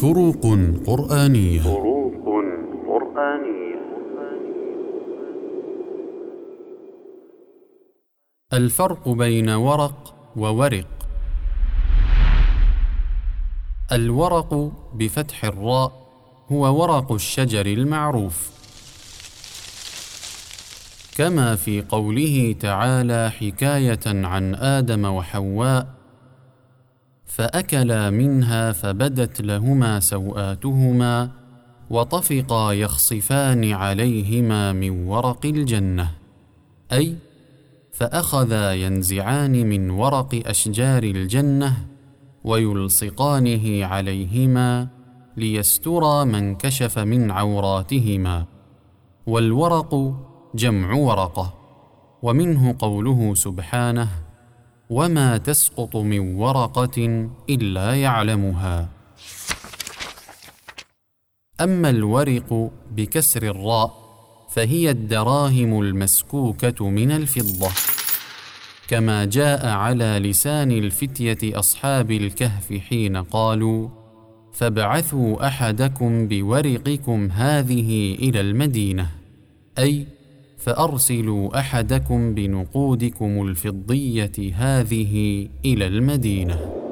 فروق قرآنية. فروق قرآنية. الفرق بين ورق وورق. الورق بفتح الراء هو ورق الشجر المعروف. كما في قوله تعالى حكاية عن آدم وحواء فأكلا منها فبدت لهما سوآتهما وطفقا يخصفان عليهما من ورق الجنة. أي فأخذا ينزعان من ورق أشجار الجنة ويلصقانه عليهما ليسترى ما انكشف من عوراتهما. والورق جمع ورقة ومنه قوله سبحانه وما تسقط من ورقه الا يعلمها. اما الورق بكسر الراء فهي الدراهم المسكوكه من الفضه. كما جاء على لسان الفتيه اصحاب الكهف حين قالوا فابعثوا احدكم بورقكم هذه إلى المدينة. اي فأرسلوا أحدكم بنقودكم الفضية هذه إلى المدينة.